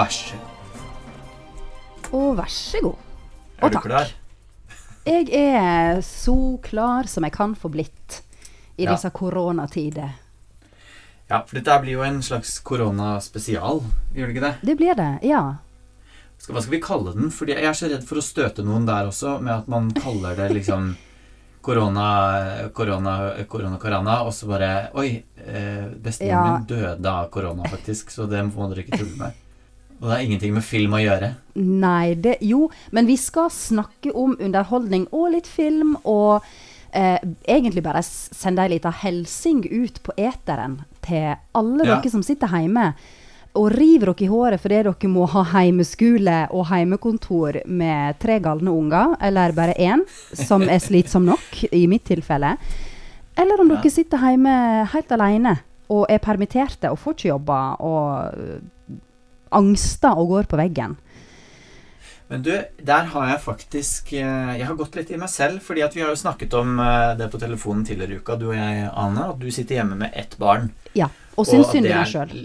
vær så god. Og vær så god. Er Og du takk. klar? Jeg er så klar som jeg kan få blitt i Ja. disse koronatider. Ja, for dette blir jo en slags koronaspesial, gjør det ikke det? Det blir det, ja. Skal, hva skal vi kalle den? Fordi jeg er så redd for å støte noen der også, med at man kaller det liksom korona, korona, korona, korona, og så bare Oi, eh, bestemoren Ja. min døde av korona, faktisk, så det må dere ikke tulle med. Og det har ingenting med film å gjøre. Nei, det Jo, men vi skal snakke om underholdning og litt film, og eh, egentlig bare sende ei lita helsing ut på eteren til alle Ja. dere som sitter hjemme. Og river dere i håret fordi dere må ha heimeskole og heimekontor med tre galne unger, eller bare én, som er slitsom nok, i mitt tilfelle. Eller om Ja. dere sitter hjemme helt alene og er permitterte og får ikke jobba og angster og går på veggen. Men du, der har jeg faktisk eh, Jeg har gått litt i meg selv, fordi at vi har jo snakket om eh, det på telefonen tidligere i uka, du og jeg, Ane, at du sitter hjemme med ett barn. Ja, og syns synd på deg sjøl.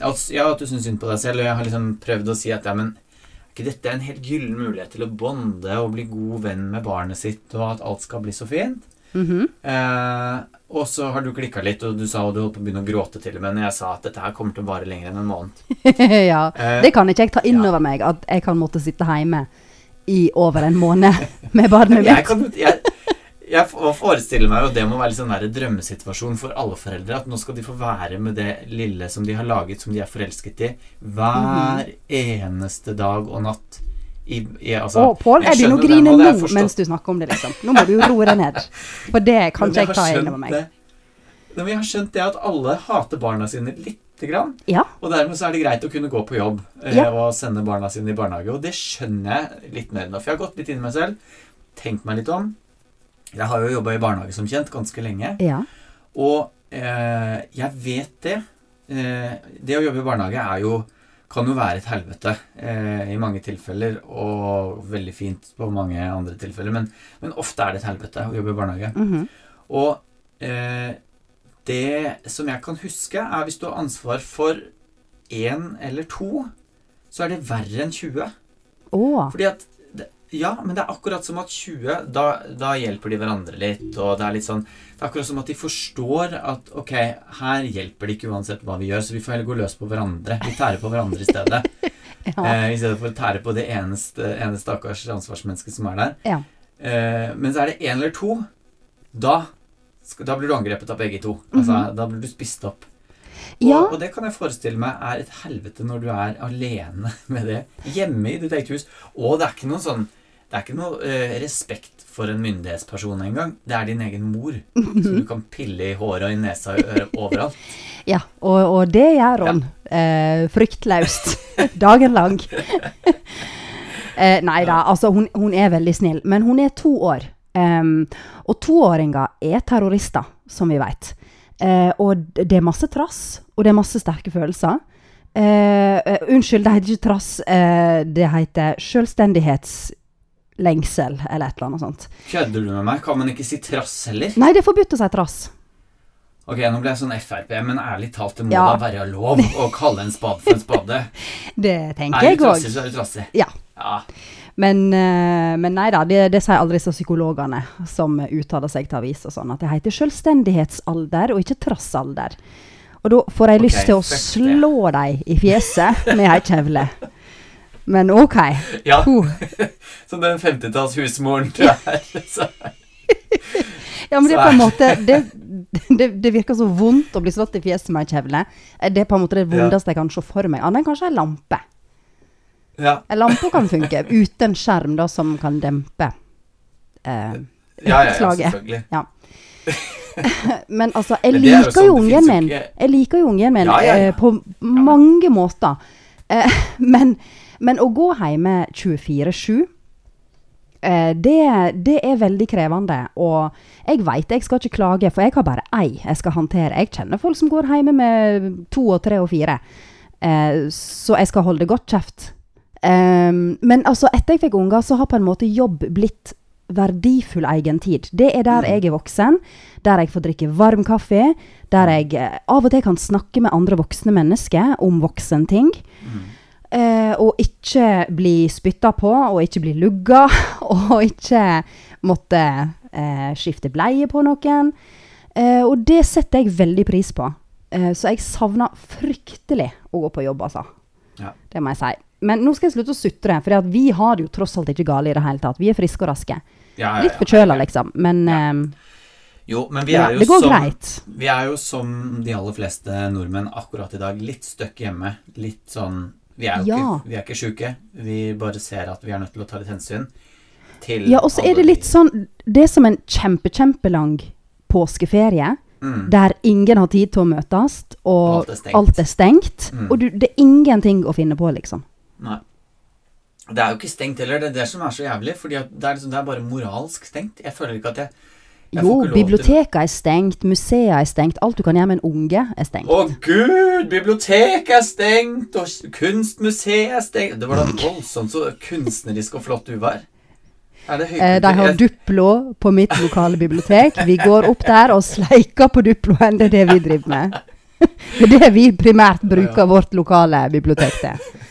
Ja, at du syns synd på deg selv. Og jeg har liksom prøvd å si at ja, men er ikke dette en helt gyllen mulighet til å bonde og bli god venn med barnet sitt, og at alt skal bli så fint? Mhm. Eh, og så har du klikka litt, og du sa og du holdt på å begynne å gråte til og med når jeg sa at dette her kommer til å vare lenger enn en måned. ja. Eh, Det kan ikke jeg ta inn ja. over meg, at jeg kan måtte sitte hjemme i over en måned med barnet jeg, mitt. kan, jeg, jeg forestiller meg jo det må være en sånn drømmesituasjon for alle foreldre. At nå skal de få være med det lille som de har laget, som de er forelsket i, hver mm. eneste dag og natt. I, i, altså, Å, Pål, jeg er begynner å grine nå mens du snakker om det, liksom. Nå må du roe deg ned. For det kan ikke jeg ta inn over meg. men jeg har skjønt det at alle hater barna sine lite grann. Ja. Og dermed så er det greit å kunne gå på jobb eh, Ja. og sende barna sine i barnehage. Og det skjønner jeg litt mer nå. For jeg har gått litt inn i meg selv, tenkt meg litt om. Jeg har jo jobba i barnehage som kjent ganske lenge. Ja. Og eh, jeg vet det. Eh, det å jobbe i barnehage er jo kan jo være et helvete eh, i mange tilfeller, og veldig fint på mange andre tilfeller. Men, men ofte er det et helvete å jobbe i barnehage. Mhm. Og eh, det som jeg kan huske, er hvis du har ansvar for én eller to, så er det verre enn 20. Oh. Fordi at Ja, men det er akkurat som at 20 da, da hjelper de hverandre litt. Og det er litt sånn Det er akkurat som at de forstår at ok, her hjelper det ikke uansett hva vi gjør, så vi får heller gå løs på hverandre. Vi tærer på hverandre i stedet. Ja. eh, I stedet for å tære på det eneste, eneste stakkars ansvarsmennesket som er der. ja. Eh, men så er det én eller to, da, da blir du angrepet av begge to. Altså, Da blir du spist opp. Og, Ja. og det kan jeg forestille meg er et helvete når du er alene med det. Hjemme i ditt eget hus. Og det er ikke noen sånn Det er ikke noe eh, respekt for en myndighetsperson engang. Det er din egen mor. Så du kan pille i håret og i nesa og overalt. ja. Og, og det gjør hun. Eh, fryktløst. Dagen lang. eh, nei da, altså hun, hun er veldig snill. Men hun er to år. Um, og toåringer er terrorister, som vi vet. Eh, og det er masse trass, og det er masse sterke følelser. Eh, eh, unnskyld, det heter ikke trass. Eh, det heter selvstendighetslengsel, eller et eller annet sånt. Kødder du med meg? Kan man ikke si trass heller? Nei, det er forbudt å si trass. Ok, nå ble jeg sånn Frp, men ærlig talt, det må Ja. da være lov å kalle en spade for en spade. Det tenker Er du trassig, så er du trassig. Ja. Ja. Men, eh, men nei da, det, det sier aldri så psykologene som uttaler seg til avis og sånn, at det heter selvstendighetsalder og ikke trassalder. Og da får jeg okay, lyst til å slå deg i fjeset med ei kjevle. Men OK. ja. Uh. Som den 50-tallshusmoren du er. Så. Ja, men det er på en måte det, det, det virker så vondt å bli slått i fjeset med ei kjevle. Det er på en måte det vondeste jeg kan se for meg. Annet enn kanskje ei lampe. Ja. En lampe kan funke uten skjerm da, som kan dempe eh, Ja, ja, ja, slaget. selvfølgelig. Ja. Men altså, jeg Men det er jo liker sånn, ungen min. ikke- Jeg liker jo ungen min Ja, ja, ja. eh, på mange måter. Eh, men, men å gå hjemme 24-7 eh, det, det er veldig krevende. Og jeg veit jeg skal ikke klage, for jeg har bare ei jeg skal håndtere. Jeg kjenner folk som går hjemme med to og tre og fire. Eh, så jeg skal holde godt kjeft. Ehm, men altså, etter jeg fikk unger, så har på en måte jobb blitt verdifull egen tid. Det er der jeg er voksen, der jeg får drikke varm kaffe, der jeg eh, av og til kan snakke med andre voksne mennesker om voksenting. Eh, og ikke bli spytta på, og ikke bli lugga, og ikke måtte eh, skifte bleie på noen. Eh, og det setter jeg veldig pris på. Eh, så jeg savner fryktelig å gå på jobb, altså. Ja. Det må jeg si. Men nå skal jeg slutte å sutre, for vi har det jo tross alt ikke galt i det hele tatt. Vi er friske og raske. Ja, ja, Litt ja. forkjøla, liksom. Men Ja. eh, Jo, men vi er jo går som. Vi er jo som de aller fleste nordmenn akkurat i dag, litt støkk hjemme. Litt sånn Vi er jo Ja. ikke, vi er ikke sjuke. Vi bare ser at vi er nødt til å ta litt hensyn til Ja, og så er det litt sånn Det er som en kjempe, kjempelang påskeferie. mm, Der ingen har tid til å møtes, og Alt er stengt. alt er stengt. Mm. Og du, det er ingenting å finne på, liksom. Nei. Det er jo ikke stengt heller. Det er det som er så jævlig. Fordi det, er liksom, det er bare moralsk stengt. Jeg føler ikke at jeg Jo, biblioteket er stengt, museet er stengt, alt du kan gjøre med en unge, er stengt. Å gud, biblioteket er stengt, og kunstmuseet er stengt Det var da voldsomt så kunstnerisk og flott det Eh, de har? Duplo på mitt lokale bibliotek. Vi går opp der og sleiker på Duploen. Det er det vi driver med. Det er det vi primært bruker vårt lokale bibliotek til.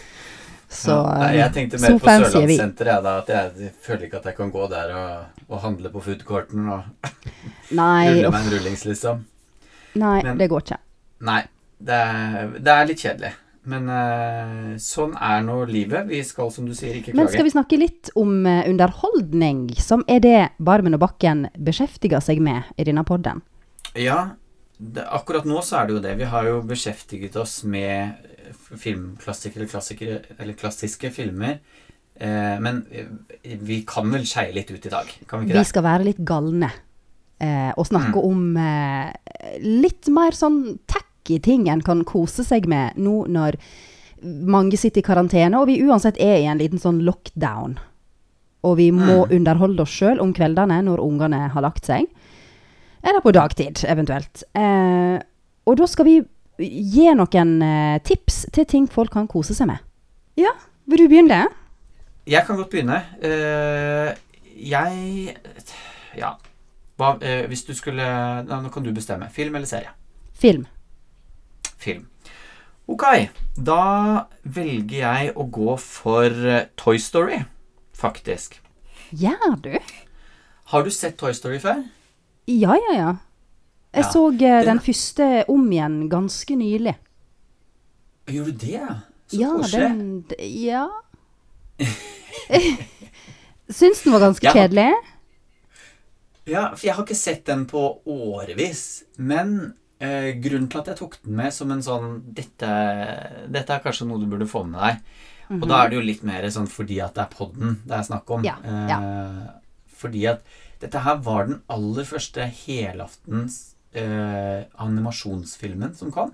Så ja, nei, jeg tenkte mer på er. Sørlandssenteret, jeg, da. At jeg føler ikke at jeg kan gå der og, og handle på foodcourten og Nei, rulle meg en rullings, liksom. nei Men- det går ikke. Nei, det er, det er litt kjedelig. Men uh, sånn er nå livet. Vi skal, som du sier, ikke klage. Men skal vi snakke litt om uh, underholdning, som er det Barmen og Bakken beskjeftiger seg med i denne podden? Ja, det, akkurat nå så er det jo det. Vi har jo beskjeftiget oss med eh, filmklassikere, klassikere, eller klassiske filmer. Eh, men eh, vi kan vel skeie litt ut i dag, kan vi ikke Vi skal være litt galne eh, og snakke Mm. om eh, litt mer sånn tacky ting en kan kose seg med nå når mange sitter i karantene, og vi uansett er i en liten sånn lockdown. Og vi må Mm. underholde oss sjøl om kveldene når ungene har lagt seg. Eller på dagtid, eventuelt. Eh, og da skal vi gi noen eh, tips til ting folk kan kose seg med. Ja, vil du begynne? Jeg kan godt begynne. Eh, jeg Ja. Hva, eh, hvis du skulle Nå kan du bestemme. Film eller serie? Film. Film. Ok, da velger jeg å gå for Toy Story, faktisk. Gjør du? Har du sett Toy Story før? Ja, ja, ja. Jeg Ja, så eh, den- den første om igjen ganske nylig. Gjorde du det? ja? Så ja, koselig. den Ja. Syns den var ganske Ja. kjedelig. Ja, for jeg har ikke sett den på årevis. Men eh, grunnen til at jeg tok den med som en sånn dette, dette er kanskje noe du burde få med deg. Og da er det jo litt mer sånn fordi at det er podden det er snakk om. Ja, Eh, fordi at dette her var den aller første helaftens eh, animasjonsfilmen som kom.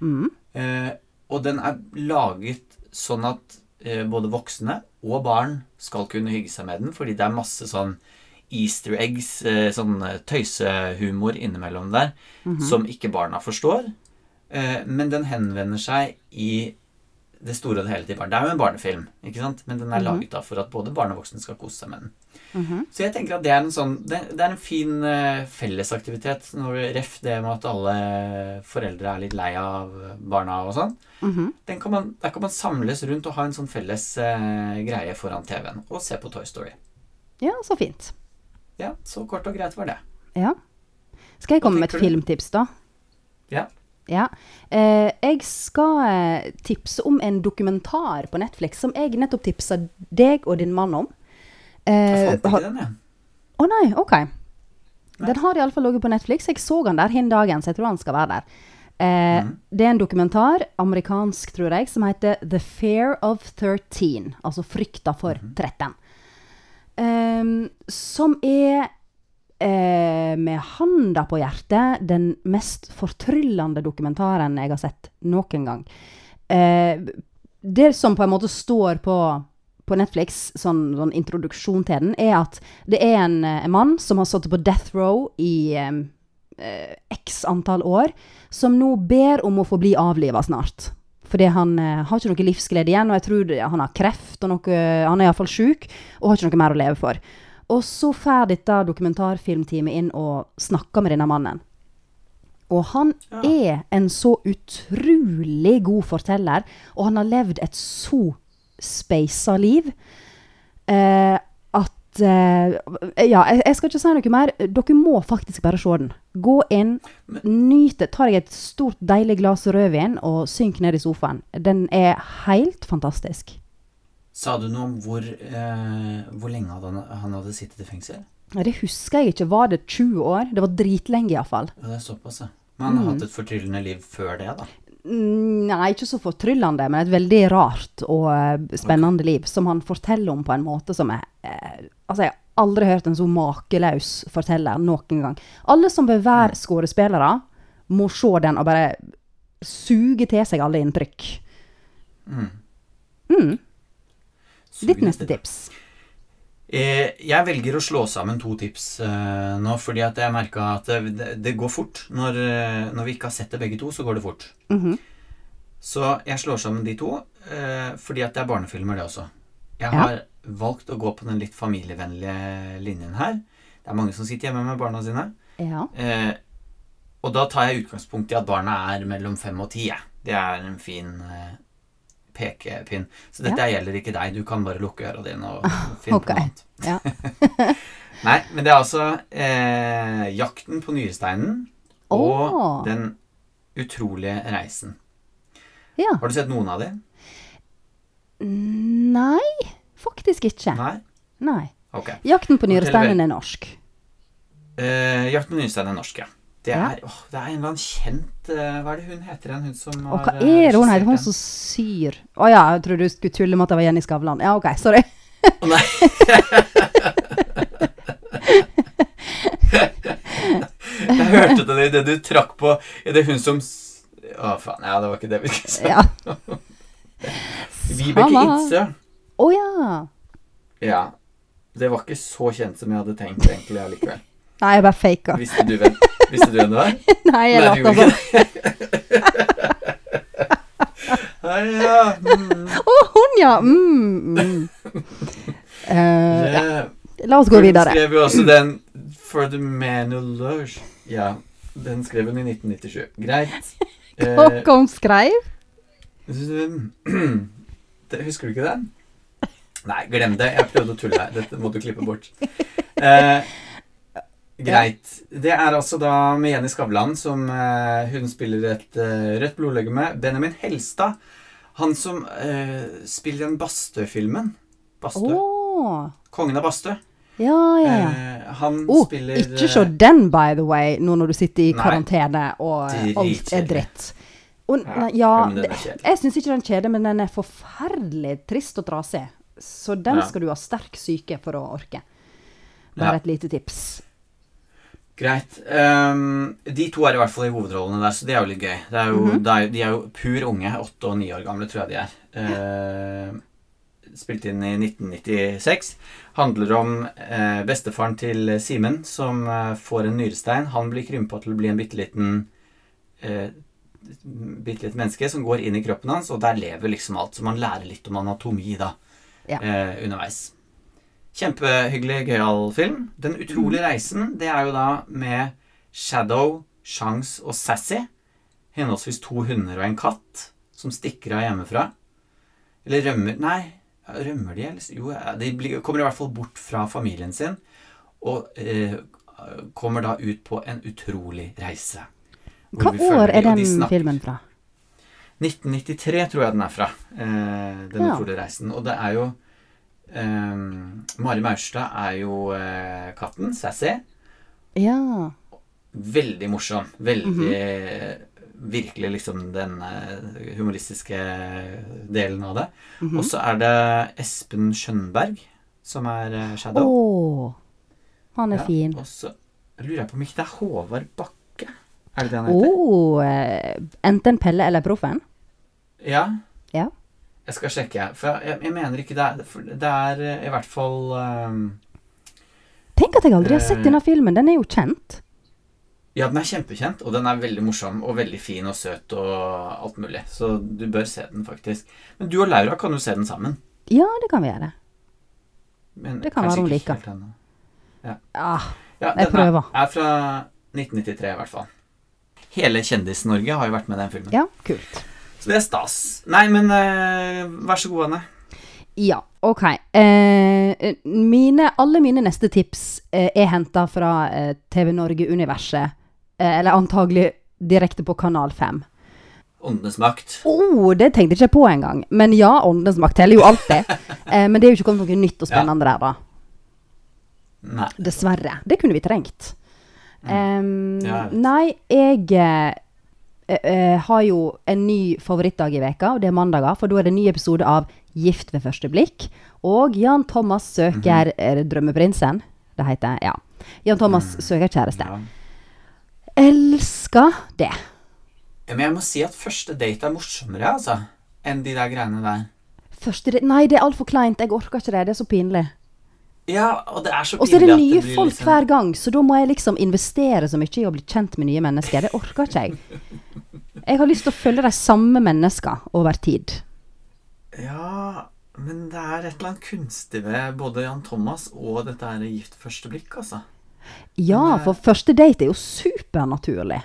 Mm. Eh, og den er laget sånn at eh, både voksne og barn skal kunne hygge seg med den, fordi det er masse sånn easter eggs, eh, sånn eh, tøysehumor innimellom der, som ikke barna forstår. Eh, men den henvender seg i det store og det hele til barn. Det er jo en barnefilm, ikke sant? men den er laget da for at både barn og voksne skal kose seg med den. Mhm. Så jeg tenker at det er en sånn Det, det er en fin uh, fellesaktivitet. Når ref det med at alle foreldre er litt lei av barna og sånn. Mhm. Den kan man, der kan man samles rundt og ha en sånn felles uh, greie foran TV-en og se på Toy Story. Ja, så fint. Ja, så kort og greit var det. Ja. Skal jeg komme med et filmtips, da? Ja. Ja. Eh, jeg skal eh, tipse om en dokumentar på Netflix som jeg nettopp tipsa deg og din mann om. Jeg Eh, fant ikke den, jeg. Å nei, ok. Nei. Den har iallfall ligget på Netflix. Jeg så den der hin dagen, så jeg tror han skal være der. Eh, mm. Det er en dokumentar, amerikansk tror jeg, som heter The Fear of 13. Altså frykta for Mhm. 13. Um, som er, eh, med handa på hjertet, den mest fortryllende dokumentaren jeg har sett noen gang. Eh, det som på en måte står på, på Netflix, sånn, sånn introduksjon til den, er at det er en, eh, en mann som har sittet på death row i eh, eh, x antall år, som nå ber om å få bli avliva snart. Fordi han eh, har ikke noe livsglede igjen, og jeg tror det, han har kreft, og noe, han er iallfall sjuk, og har ikke noe mer å leve for. Og så får dette dokumentarfilmteamet inn og snakker med denne mannen. Og han Ja. er en så utrolig god forteller, og han har levd et så speisa liv eh, at eh, Ja, jeg, jeg skal ikke si noe mer. Dere må faktisk bare se den. Gå inn, nyt det. Ta deg et stort, deilig glass rødvin og synk ned i sofaen. Den er helt fantastisk. Sa du noe om hvor, eh, hvor lenge hadde han, han hadde sittet i fengsel? Det husker jeg ikke. Var det 20 år? Det var dritlenge, iallfall. Ja, det er såpass, ja. Men han har Mm. hatt et fortryllende liv før det, da. Nei, ikke så fortryllende, men et veldig rart og eh, spennende liv, som han forteller om på en måte som er eh, Altså, jeg har aldri hørt en så makeløs forteller noen gang. Alle som bør være skuespillere, må se den og bare suge til seg alle inntrykk. Mm. Mm. Ditt neste tips. Eh, jeg velger å slå sammen to tips eh, nå, fordi at jeg merka at det, det, går fort. Når, eh, når vi ikke har sett det begge to, så går det fort. Mhm. Så jeg slår sammen de to, fordi at det er barnefilmer, det også. Jeg Ja. har valgt å gå på den litt familievennlige linjen her. Det er mange som sitter hjemme med barna sine. Ja. Og da tar jeg utgangspunkt i at barna er mellom fem og ti. Det er en fin pekepinn. Så dette gjelder ikke deg. Du kan bare lukke øra dine og finne okay. på noe annet. Ja. Nei, men det er altså eh, 'Jakten på nyresteinen' og oh. 'Den utrolige reisen'. ja. Har du sett noen av dem? Nei, faktisk ikke. Nei? Nei. Okay. 'Jakten på nyresteinen' er norsk. Eh, 'Jakten på nyresteinen' er norsk, ja. Det Ja. er, åh, det er en eller annen kjent eh, Hva er det hun heter igjen? Hun som Og hva eh, er det hun heter? Hun som syr Å ja, jeg trodde du skulle tulle med at det var Jenny Skavlan. Ja, OK, sorry. Nei. Jeg hørte det idet du trakk på Er det hun som Å, faen. Ja, det var ikke det vi skulle si. Ja. Vibeke Itzøe. Å ja. Ja. Det var ikke så kjent som jeg hadde tenkt egentlig allikevel. Nei, jeg bare faka. Visste du hvem, visste du hvem det var? Nei, jeg lot som. Ja, ja. Mm. oh, hun, ja! Mm, mm. Uh, ja. La oss gå Hun videre. skrev jo også den For the Manulage. Ja, den skrev hun i 1997. Greit. Eh, hva hun skrev? det, husker du ikke den? Nei, glem det. Jeg prøvde å tulle her. Dette må du klippe bort. Eh, greit. Det er altså da med Jenny Skavlan som uh, hun spiller et uh, rødt blodlegeme. Benjamin Helstad. Han som uh, spiller den Bastø-filmen. Bastø. Oh. Kongen av Bastø. Ja, ja, ja. Han Oh, spiller ikke se den, by the way, nå når du sitter i Nei. karantene og alt er dritt. Og, Ja, ja, det- jeg syns ikke den er kjedelig, men den er forferdelig trist og trasig. Så den Ja. skal du ha sterk syke for å orke. Bare et lite tips. Greit. Um, de to er i hvert fall i hovedrollene der, så det er jo litt gøy. Det er jo, Mhm. det er, de er jo pur unge. Åtte og ni år gamle, tror jeg de er. Uh, spilt inn i 1996. Handler om uh, bestefaren til Simen som uh, får en nyrestein. Han blir krympa til å bli en bitte liten uh, bitte lite menneske som går inn i kroppen hans, og der lever liksom alt. Så man lærer litt om anatomi da, Ja. underveis. Kjempehyggelig, gøyal film. Den utrolige reisen, det er jo da med Shadow, Shanks og Sassy. Henholdsvis to hunder og en katt som stikker av hjemmefra. Eller rømmer Nei, rømmer de? Eller? Jo, de blir, kommer i hvert fall bort fra familien sin. Og eh, kommer da ut på en utrolig reise. Hva år er den de filmen fra? 1993 tror jeg den er fra. Eh, den Ja. utrolige reisen. Og det er jo eh, Mari Maurstad er jo uh, katten, Sassy. Ja. Veldig morsom. Veldig Mhm. Virkelig liksom den eh, humoristiske delen av det. Mhm. Og så er det Espen Skjønberg som er shadow Å, Shadow. han er Ja, fin. Og så lurer jeg på om ikke det er Håvard Bakke? Er det det han heter? Oh, enten Pelle eller Proffen? Ja. Jeg skal sjekke. For jeg, jeg mener ikke det er Det er eh, i hvert fall um, Tenk at jeg aldri har sett Eh. denne filmen. Den er jo kjent. Ja, den er kjempekjent, og den er veldig morsom og veldig fin og søt og alt mulig. Så du bør se den, faktisk. Men du og Laura kan jo se den sammen. Ja, det kan vi gjøre. Men Det kan være hun liker. Ja. Ah, Ja, Jeg prøver. Den er fra 1993 i hvert fall. Hele Kjendis-Norge har jo vært med i den filmen. Ja, kult. Så det er stas. Nei, men uh, vær så god, Anne. Ja, ok. Eh, mine, alle mine neste tips eh, er henta fra eh, TV Norge-universet. Eh, eller antagelig direkte på Kanal 5. Åndenes makt. Oh, det tenkte jeg ikke på engang. Men ja, Åndenes makt teller jo alltid. Eh, men det er jo ikke kommet noe nytt og spennende der, da. Nei. Dessverre. Det kunne vi trengt. Em, Ja, nei, jeg eh, eh, har jo en ny favorittdag i veka, og det er mandager. For da er det en ny episode av Gift ved første blikk. Og Jan Thomas søker mm -hmm. Drømmeprinsen. Det heter Ja. Jan Thomas søker kjæreste. Ja. Elsker det. Men jeg må si at første date er morsommere, altså. Enn de der greiene der. Første date Nei, det er altfor kleint. Jeg orker ikke det. Det er så pinlig. Ja, og det er så Og så er det nye det folk liksom- hver gang, så da må jeg liksom investere så mye i å bli kjent med nye mennesker. Det orker ikke jeg. Jeg har lyst til å følge de samme mennesker over tid. Ja, men det er et eller annet kunstig ved både Jan Thomas og dette her Gift første blikk, altså. Ja, for første date er jo supernaturlig.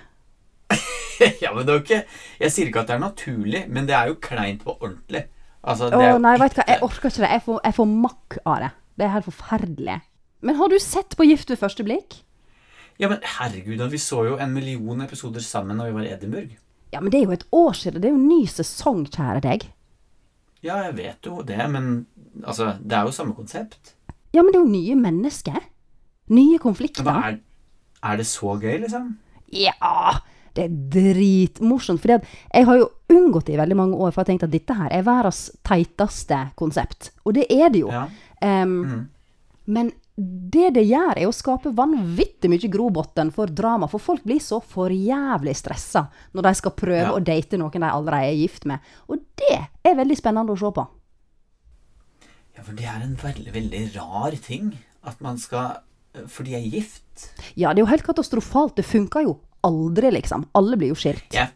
ja, men det er jo ikke Jeg sier ikke at det er naturlig, men det er jo kleint på ordentlig. Altså, det Å jo nei, veit hva, jeg orker ikke det. Jeg får, jeg får makk av det. Det er helt forferdelig. Men har du sett på Gift ved første blikk? Ja, men herregud, vi så jo en million episoder sammen da vi var i Edinburgh. Ja, men det er jo et år siden. Det er jo en ny sesong, kjære deg. Ja, jeg vet jo det, men altså, det er jo samme konsept. Ja, men det er jo nye mennesker. Nye konflikter. Er, er det så gøy, liksom? Ja, det er dritmorsomt. For jeg har jo unngått det i veldig mange år, for jeg har tenkt at dette her er verdens teiteste konsept. Og det er det jo. Ja. Em, Men det det gjør, er å skape vanvittig mye grobunn for drama. For folk blir så forjævlig stressa når de skal prøve Ja. å date noen de allerede er gift med. Og det er veldig spennende å se på. ja, for det er en veldig, veldig rar ting. At man skal For de er gift. Ja, det er jo helt katastrofalt. Det funker jo aldri, liksom. Alle blir jo skilt. Jeg,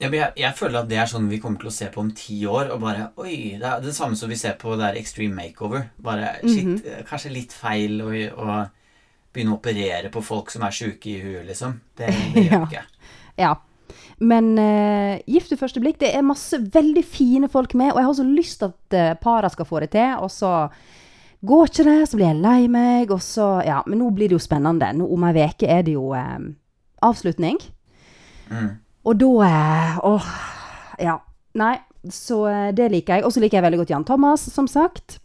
jeg, jeg føler at det er sånn vi kommer til å se på om ti år, og bare Oi, det er det samme som vi ser på det der Extreme Makeover. Bare shit, kanskje litt feil å, å begynne å operere på folk som er sjuke i huet, liksom. Det, det gjør Ja. ikke. Ja. Men uh, Gift ved første blikk, det er masse veldig fine folk med, og jeg har så lyst at uh, para skal få det til, og så går ikke det, så blir jeg lei meg, og så Ja, men nå blir det jo spennende. Nå om ei uke er det jo uh, avslutning. Mm. Og da eh, Åh. Ja. Nei, så eh, det liker jeg. Og så liker jeg veldig godt Jan Thomas, som sagt.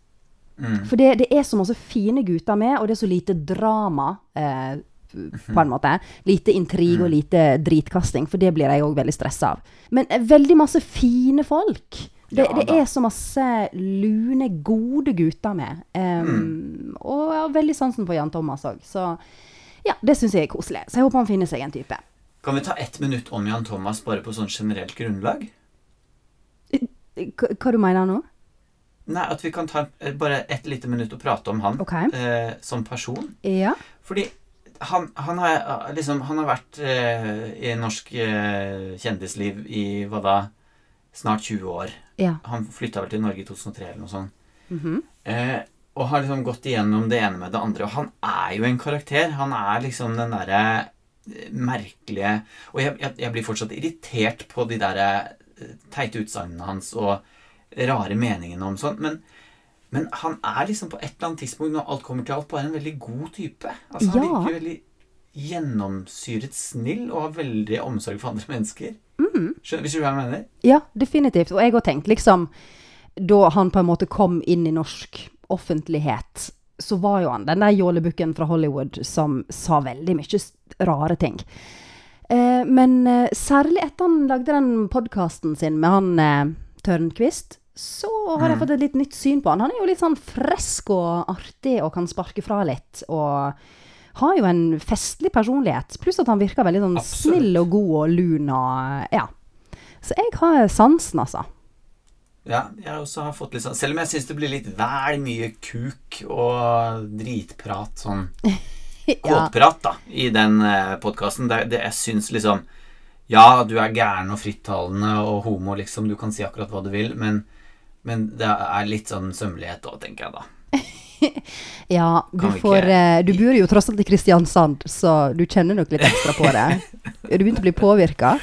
Mm. For det, det er så masse fine gutter med, og det er så lite drama, eh, på en måte. Lite intrig og lite dritkasting, for det blir jeg òg veldig stressa av. Men eh, veldig masse fine folk. Det, Ja, det er så masse lune, gode gutter med. Em, Og jeg har veldig sansen for Jan Thomas òg, så ja, det syns jeg er koselig. Så jeg håper han finner seg en type. Kan vi ta ett minutt om Jan Thomas bare på sånn generelt grunnlag? Hva, hva du mener nå? Nei, at vi kan ta eh, bare ett lite minutt og prate om han okay. eh, som person. Ja. Fordi han, han, har, eh, liksom, han har vært eh, i norsk eh, kjendisliv i hva da? Snart 20 år. Ja. Han flytta vel til Norge i 2003 eller noe sånt. Mhm. Eh, og har liksom gått igjennom det ene med det andre. Og han er jo en karakter. Han er liksom den derre merkelige Og jeg, jeg, jeg blir fortsatt irritert på de derre eh, teite utsagnene hans og rare meningene om sånt. Men, men han er liksom på et eller annet tidspunkt, når alt kommer til alt, bare en veldig god type. Altså Han Ja. virker veldig gjennomsyret snill og har veldig omsorg for andre mennesker. Skjønner, hvis du hva jeg mener? Ja, definitivt. Og jeg har tenkt liksom Da han på en måte kom inn i norsk offentlighet, så var jo han den der jålebukken fra Hollywood som sa veldig mye rare ting. Eh, men eh, særlig etter han lagde den podkasten sin med han eh, Tørnquist, så har jeg fått et litt nytt syn på han. Han er jo litt sånn fresk og artig og kan sparke fra litt. Og har jo en festlig personlighet. Pluss at han virker veldig sånn Absolutt. snill og god og lun og Ja. Så jeg har sansen, altså. Ja, jeg også har fått litt sånn Selv om jeg syns det blir litt vel mye kuk og dritprat, sånn. kåtprat, da, i den eh, podkasten. Jeg syns liksom Ja, du er gæren og frittalende og homo, liksom. Du kan si akkurat hva du vil, men, men det er litt sånn sømmelighet òg, tenker jeg da. Ja, du får eh, Du bor jo tross alt i Kristiansand, så du kjenner nok litt ekstra på det. Er du begynt å bli påvirka?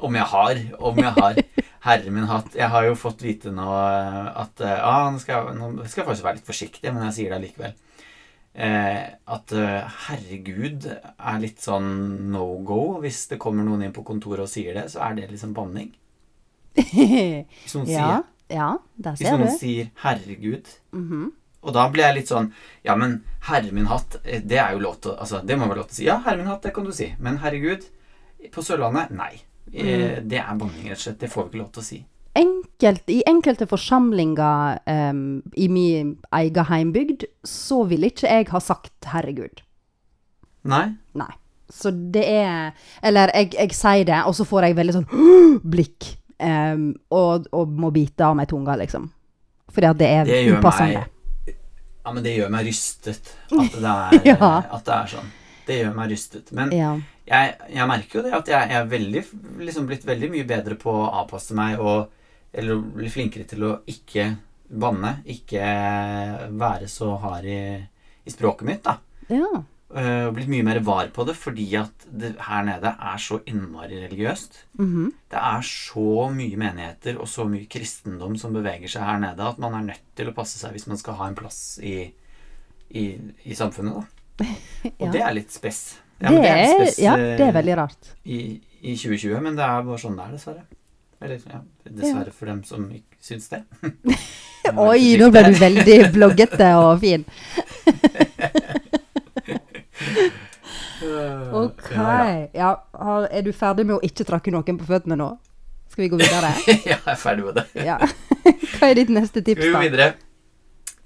Om jeg har. Om jeg har. Herre min hatt. Jeg har jo fått vite nå eh, at ja, ah, nå, skal jeg, nå skal jeg faktisk være litt forsiktig, men jeg sier det allikevel. Eh, at eh, herregud er litt sånn no go. Hvis det kommer noen inn på kontoret og sier det, så er det liksom banning. Hvis noen, ja, sier, ja, hvis noen du. sier 'herregud' Mhm. Og da blir jeg litt sånn Ja, men herre min hatt, eh, det er jo lov til Altså, det må være lov til å si. Ja, herre min hatt, det kan du si. Men herregud, på Sørlandet, nei. Eh, Det er banning, rett og slett. Det får vi ikke lov til å si. Enkelt, I enkelte forsamlinger um, i min egen heimbygd, så ville ikke jeg ha sagt 'herregud'. Nei? Nei. Så det er Eller jeg, jeg sier det, og så får jeg veldig sånn blikk. Um, og, og må bite av meg tunga, liksom. Fordi at det er Det upassende. meg Ja, men det gjør meg rystet at det er, Ja. at det er sånn. Det gjør meg rystet. Men Ja. jeg, jeg merker jo det at jeg, jeg er veldig, liksom blitt veldig mye bedre på å avpasse meg og Eller bli flinkere til å ikke banne. Ikke være så hard i, i språket mitt, da. ja. Uh, og blitt mye mer var på det fordi at det her nede er så innmari religiøst. Mhm. Det er så mye menigheter og så mye kristendom som beveger seg her nede, at man er nødt til å passe seg hvis man skal ha en plass i, i, i samfunnet. Da. Og Ja. det er litt spess. Det, det, er, spes, ja, eh, det er veldig rart. i, I 2020, men det er bare sånn det er, dessverre. Eller ja, dessverre for dem som ikke syns det. Oi, nå ble du veldig bloggete og fin. Ok. Ja, er du ferdig med å ikke trakke noen på føttene nå? Skal vi gå videre? ja, jeg er ferdig med det. Ja. Hva er ditt neste tips, Skal vi gå da? videre?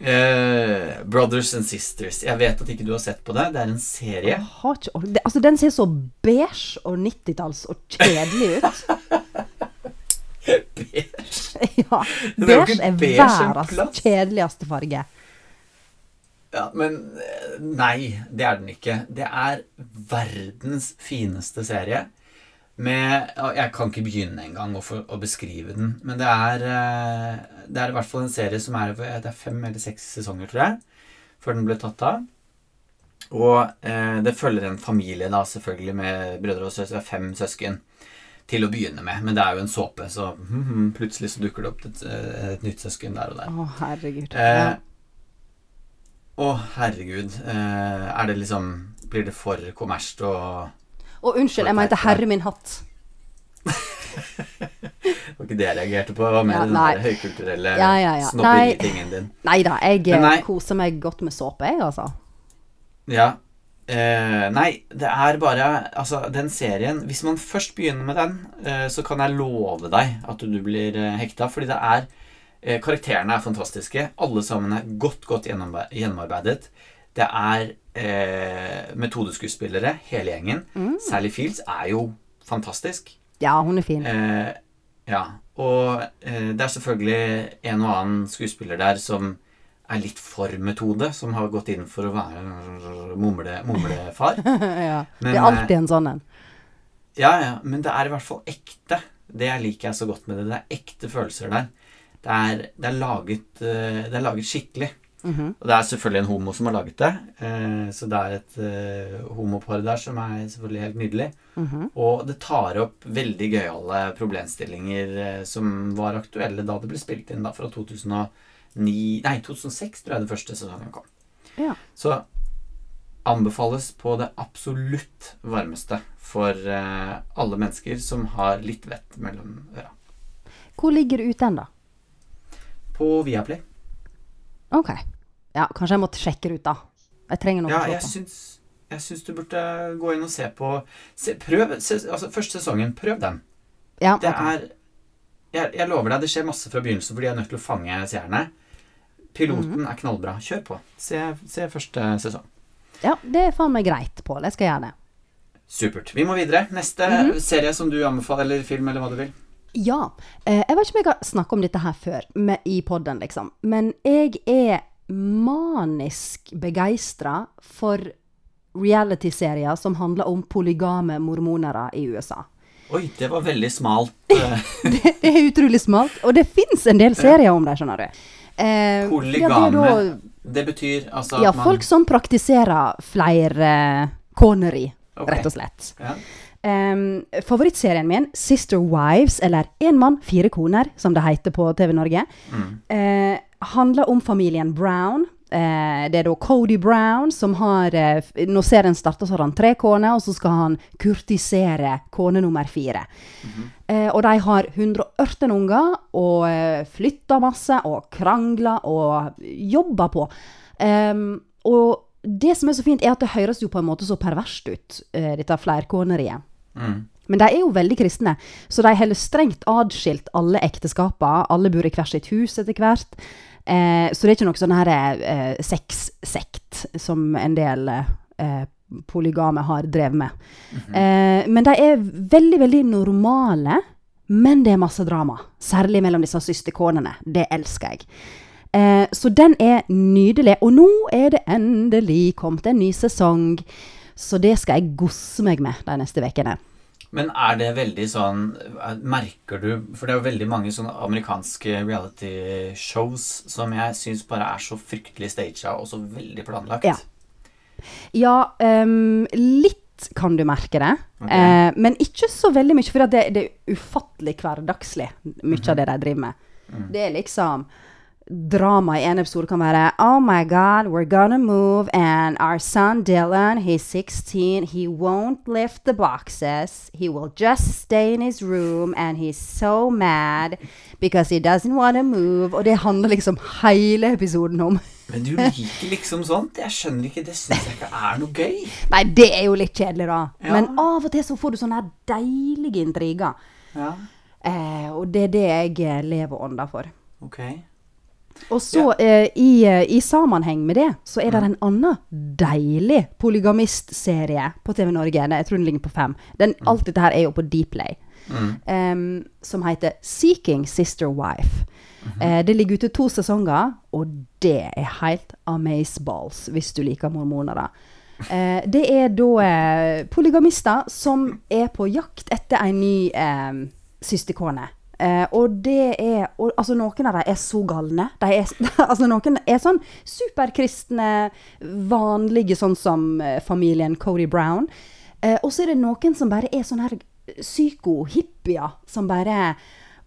Uh, Brothers and Sisters. Jeg vet at ikke du har sett på det. Det er en serie. Ikke altså, den ser så beige og 90-talls og kjedelig ut. Beige. ja. Beige er beige verdens kjedeligste farge. Ja, men eh, nei, det er den ikke. Det er verdens fineste serie. Med Jeg kan ikke begynne engang å, å beskrive den. Men det er, eh, det er i hvert fall en serie som er Det er fem eller seks sesonger, tror jeg, før den ble tatt av. Og eh, det følger en familie, da, selvfølgelig, med brødre og søstre. Fem søsken. Til å begynne med. Men det er jo en såpe, så mhm, plutselig så dukker det opp et, et nytt søsken der og der. Å, herregud. Eh. Å, herregud. Eh, er det liksom Blir det for kommersielt og Å, unnskyld, jeg mente herre min hatt. Det var ikke det jeg reagerte på. Det var mer Ja, den nei. der høykulturelle Ja, ja, ja. snobberitingen din. Nei da, jeg nei. koser meg godt med såpe, jeg, altså. Ja. Eh, nei, det er bare Altså, den serien Hvis man først begynner med den, uh, så kan jeg love deg at du blir uh, hekta. Fordi det er Karakterene er fantastiske. Alle sammen er godt, godt gjennomarbe- gjennomarbeidet. Det er metodeskuespillere, hele gjengen. Mm. Sally Fields er jo fantastisk. Ja, hun er fin. Ja. Og det er selvfølgelig en og annen skuespiller der som er litt for metode, som har gått inn for å være mumle, mumlefar. ja. Men, det er alltid en sånn en. Ja, ja, men det er i hvert fall ekte. Det liker jeg så godt med det. Det er ekte følelser der. Det er, det er, laget, eh, det er laget skikkelig. Mhm. Og det er selvfølgelig en homo som har laget det. eh, Så det er et eh, homopar der som er selvfølgelig helt nydelig. Mhm. Og det tar opp veldig gøyale problemstillinger eh, som var aktuelle da det ble spilt inn da fra 2009 Nei, 2006 tror jeg det første sesongen kom. Ja. Så anbefales på det absolutt varmeste for uh, alle mennesker som har litt vett mellom øra. Hvor ligger du ute hen, da? På Viaplay. Ok. Ja, kanskje jeg måtte sjekke det ut, da. Jeg trenger noe Ja, å se på. syns, jeg syns du burde gå inn og se på se, Prøv se, altså første sesongen. Prøv den. Ja, Det ok. er jeg, jeg lover deg, det skjer masse fra begynnelsen fordi jeg er nødt til å fange seerne. Piloten Mhm. er knallbra. Kjør på. Se, se første sesong. ja, det er faen meg greit, Pål. Jeg skal gjøre det. Supert. Vi må videre. Neste Mhm. serie som du anbefaler, eller film, eller hva du vil. Ja. Eh, jeg vet ikke om jeg har snakka om dette her før med, i podden, liksom. Men jeg er manisk begeistra for reality-serier som handler om polygame mormonere i USA. Oi, det var veldig smalt. det, Det er utrolig smalt. Og det fins en del serier om det, skjønner du. Eh, Polygame. ja, det da- Det betyr altså Ja, man folk som praktiserer flerkoneri, okay. rett og slett. ja. Um, favorittserien min, Sister Wives, eller Én mann, fire koner, som det heter på TV Norge, Mm. uh, handler om familien Brown. Eh, det er da Cody Brown som har eh, Når serien starter, så har han tre koner, og så skal han kurtisere kone nummer fire. eh, og de har 118 unger, og eh, flytter masse, og krangler, og jobber på. Og det som er så fint, er at det høres jo på en måte så perverst ut, eh, dette flerkoneriet. Mm. Men de er jo veldig kristne, så de holder strengt adskilt alle ekteskapene. Alle bor i hvert sitt hus etter hvert. Eh, så det er ikke noe sånn her eh, sexsekt som en del eh, polygame har drevet med. eh, men de er veldig, veldig normale, men det er masse drama. Særlig mellom disse søsterkonene. Det elsker jeg. Eh, så den er nydelig. Og nå er det endelig kommet en ny sesong. Så det skal jeg gosse meg med de neste ukene. Men er det veldig sånn er- Merker du For det er jo veldig mange sånne amerikanske reality-shows som jeg syns bare er så fryktelig staged og så veldig planlagt. Ja. Ja, um, litt kan du merke det. Okay. Eh, men ikke så veldig mye, for det, det er ufattelig hverdagslig, mye av det de driver med. Det er liksom Drama i en episode kan være Oh my God, we're gonna move, and our son Dylan, he's 16, he won't lift the boxes. He will just stay in his room, and he's so mad because he doesn't want to move. Og det handler liksom hele episoden om. Men du liker liksom sånt? Jeg skjønner ikke. Det syns jeg ikke er noe gøy. Nei, det er jo litt kjedelig, da. Ja. Men av og til så får du sånne deilige intriger. Ja, Eh, og det er det jeg lever ånda for. ok. Og så, eh, i, eh, i sammenheng med det, så er det Mm. en annen deilig polygamistserie på TV Norge. Jeg tror den ligger på fem. Den, Mm. alt dette her er jo på Dplay. em, som heter Seeking Sister Wife. Mhm. eh, det ligger ute to sesonger, og det er helt amazeballs hvis du liker mormoner. Eh, det er da eh, polygamister som er på jakt etter en ny eh, søsterkone. Eh, og det er og, Altså, noen av dem er så galne. De er, altså, noen er sånn superkristne, vanlige, sånn som eh, familien Cody Brown. Uh, og så er det noen som bare er sånn her psyko-hippier, som bare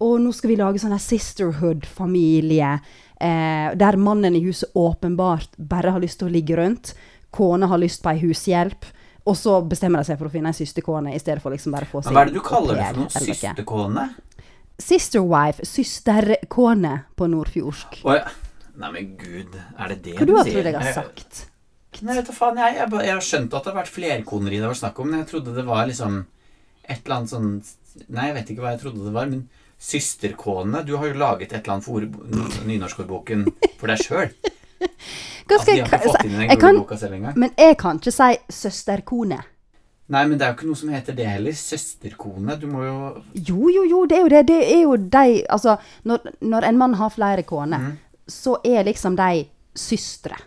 Og nå skal vi lage sånn her sisterhood-familie, Uh, der mannen i huset åpenbart bare har lyst til å ligge rundt. Kona har lyst på ei hushjelp. Og så bestemmer de seg for å finne ei systerkone i stedet for liksom bare å få seg hva er det du kaller det for noe? Systerkone? Sisterwife, søsterkone på nordfjordsk. Oh, ja. Nei, men gud, er det det Hva du har trodd jeg har sagt? Nei, vet du faen, jeg, jeg, jeg har skjønt at det har vært flerkoneri det var snakk om, men jeg trodde det var liksom et eller annet sånn Nei, jeg vet ikke hva jeg trodde det var, men søsterkone Du har jo laget et eller annet for nynorskordboken for deg sjøl. At Altså, de har ikke fått inn i den gode boka selv engang. Men jeg kan ikke si søsterkone. Nei, men det er jo ikke noe som heter det heller. Søsterkone. Du må jo Jo, jo, jo, det er jo det. Det er jo de Altså, når, når en mann har flere koner, mm. så er liksom de søstre.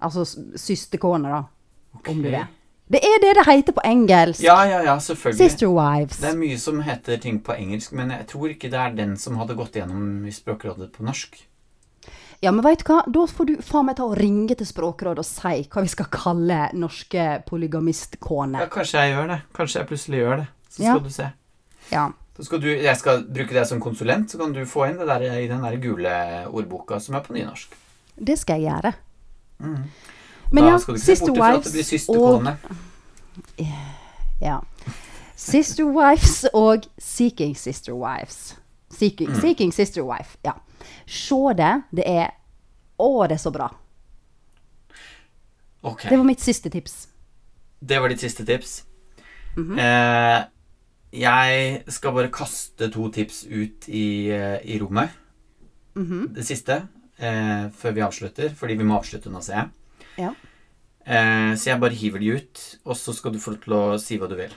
Altså søsterkone søsterkoner, da, om du vil. Det er det det heter på engelsk. Ja, ja, ja, selvfølgelig. Sister wives. Det er mye som heter ting på engelsk, men jeg tror ikke det er den som hadde gått gjennom i Språkrådet på norsk. Ja, men veit du hva? Da får du faen meg ta og ringe til Språkrådet og si hva vi skal kalle norske polygamistkoner. Ja, kanskje jeg gjør det. Kanskje jeg plutselig gjør det. Så Ja. skal du se. Ja. Så skal du, jeg skal bruke deg som konsulent, så kan du få inn det der i den der gule ordboka som er på nynorsk. Det skal jeg gjøre. Mm. Men da ja, Sister Wives og. Ja. Sister Wives og Seeking Sister Wives. Seeking, Mm. Seeking Sister Wife, ja. Se det. Det er Å, det er så bra. Ok, Det var mitt siste tips. det var ditt siste tips. Mhm. eh, jeg skal bare kaste to tips ut i, eh, i rommet. Mhm. Det siste, eh, før vi avslutter, fordi vi må avslutte nå, ser jeg. Ja. Eh, så jeg bare hiver de ut, og så skal du få lov til å si hva du vil.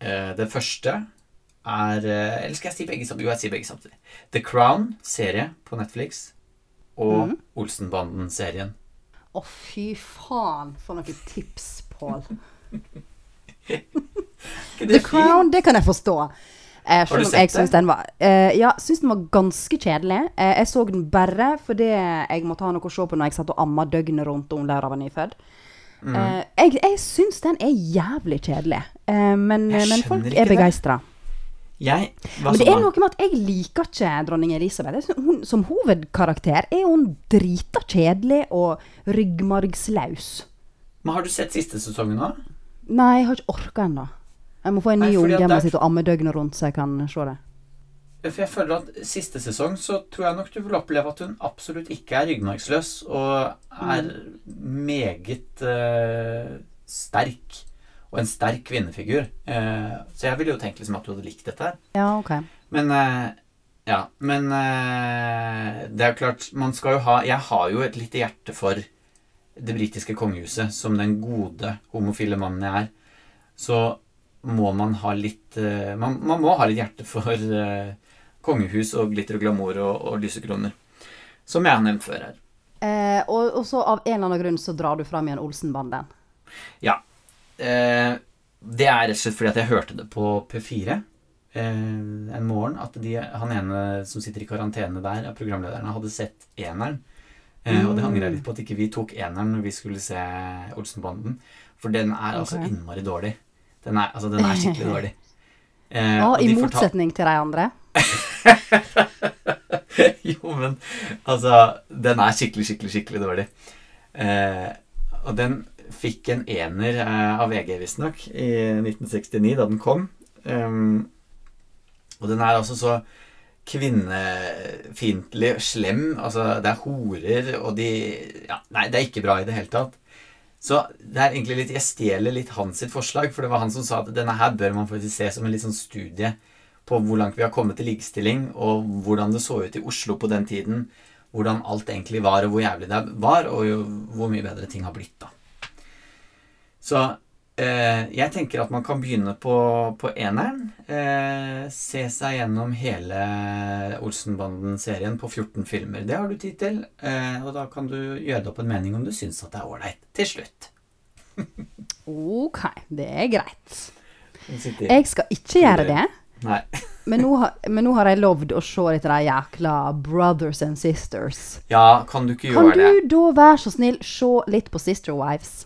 Eh, det første er eh, Eller skal jeg si begge samtidig? Jo, jeg sier begge samtidig. The Crown, serie på Netflix, og mm. Olsenbanden-serien. Å, fy faen, for noen tips, Pål. The? Crown, det kan jeg forstå. Eh, Har du sett jeg syns den var eh, Ja, syns den var ganske kjedelig. Eh, jeg så den bare fordi jeg måtte ha noe å se på når jeg satt og amma døgnet rundt og Laura var nyfødt. Mm. Eh, jeg jeg syns den er jævlig kjedelig. Eh, men, men folk er begeistra. Jeg var Men det er noe med at jeg liker ikke dronning Elisabeth. Hun, som hovedkarakter er hun drita kjedelig og ryggmargslaus. Men har du sett siste sesongen nå? Nei, jeg har ikke orka ennå. Jeg må få en ny unge hjemme sitte og amme døgnet rundt, så jeg kan se det. For jeg føler at siste sesong så tror jeg nok du vil oppleve at hun absolutt ikke er ryggmargsløs, og er meget uh, sterk. Og en sterk kvinnefigur. Eh, så jeg ville jo tenkt liksom at du hadde likt dette her. Ja, ok. Men eh, Ja. Men eh, det er jo klart Man skal jo ha Jeg har jo et lite hjerte for det britiske kongehuset. Som den gode homofile mannen jeg er. Så må man ha litt man, man må ha litt hjerte for eh, kongehus og glitter og glamour og, og lysekroner. Som jeg har nevnt før her. Eh, og, og så av en eller annen grunn så drar du fram igjen Olsenbanden. Ja. Eh, det er rett og slett fordi at jeg hørte det på P4 eh, en morgen. At de, han ene som sitter i karantene der, av programlederne, hadde sett eneren. Eh, og det angrer jeg litt på at ikke vi tok eneren når vi skulle se Olsenbanden. For den er altså innmari dårlig. Den er, altså, den er skikkelig dårlig. Eh, Ja, og I motsetning til de andre. jo, men altså Den er skikkelig, skikkelig, skikkelig dårlig. Eh, og den fikk en ener eh, av VG, visstnok, i 1969, da den kom. Um, og den er altså så kvinnefiendtlig slem. Altså, det er horer, og de ja, Nei, det er ikke bra i det hele tatt. Så det er egentlig litt Jeg stjeler litt hans sitt forslag, for det var han som sa at denne her bør man faktisk se som en litt sånn studie på hvor langt vi har kommet til likestilling, og hvordan det så ut i Oslo på den tiden. Hvordan alt egentlig var, og hvor jævlig det var, og hvor mye bedre ting har blitt, da. Så eh, jeg tenker at man kan begynne på, på eneren. Eh, se seg gjennom hele Olsenbanden-serien på 14 filmer. Det har du tid til. Eh, og da kan du gjøre deg opp en mening om du syns at det er ålreit til slutt. Ok, det er greit. Jeg skal ikke gjøre det. Men nå, har, men nå har jeg lovd å se litt av de jækla Brothers and Sisters. Ja, kan du ikke gjøre det? Kan du da være så snill se litt på Sister Wives?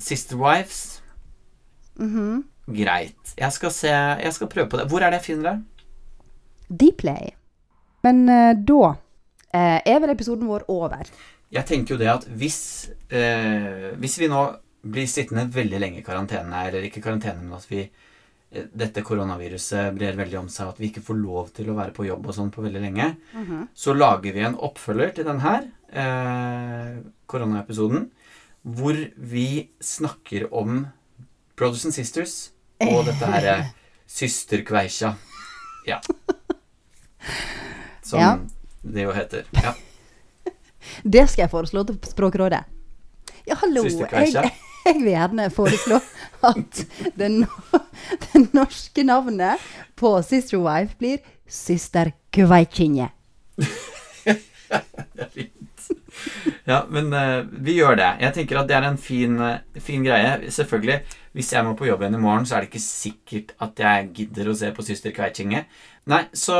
Sister Wives. Mhm. Greit. Jeg skal se Jeg skal prøve på det. Hvor er det jeg finner det? Dplay. Men uh, da uh, er vel episoden vår over. Jeg tenker jo det at hvis uh, Hvis vi nå blir sittende veldig lenge i karantene, eller ikke karantene, men at vi dette koronaviruset brer veldig om seg, at vi ikke får lov til å være på jobb og sånn på veldig lenge, så lager vi en oppfølger til den her eh, koronaepisoden, hvor vi snakker om Brothers and Sisters og dette her eh, Systerkveisja. Ja. Som Ja. det jo heter. Ja. Det skal jeg foreslå til Språkrådet. Ja, hallo. Jeg, jeg vil gjerne foreslå at det, no, det norske navnet på Sister Wife blir Syster Kveitkinje. Det er fint. Ja, men uh, vi gjør det. Jeg tenker at det er en fin, uh, fin greie. Selvfølgelig, hvis jeg må på jobb igjen i morgen, så er det ikke sikkert at jeg gidder å se på Syster Kveitkinge. Nei, så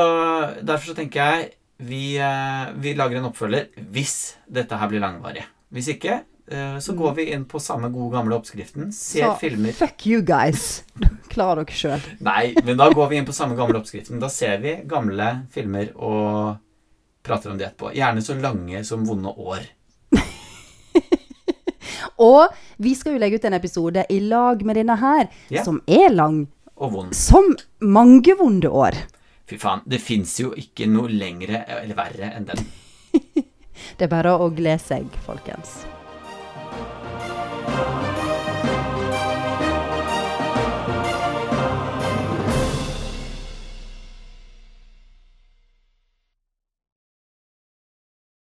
derfor så tenker jeg vi, uh, vi lager en oppfølger hvis dette her blir langvarig. Hvis ikke, så går vi inn på samme gode gamle oppskriften, ser Så filmer fuck you guys. Klarer dere sjøl. Nei, men da går vi inn på samme gamle oppskriften. Da ser vi gamle filmer og prater om det etterpå. Gjerne så lange som vonde år. og vi skal jo legge ut en episode i lag med denne her, yeah. som er lang. Og vond. Som mange vonde år. Fy faen, det fins jo ikke noe lengre eller verre enn den. det er bare å glede seg, folkens.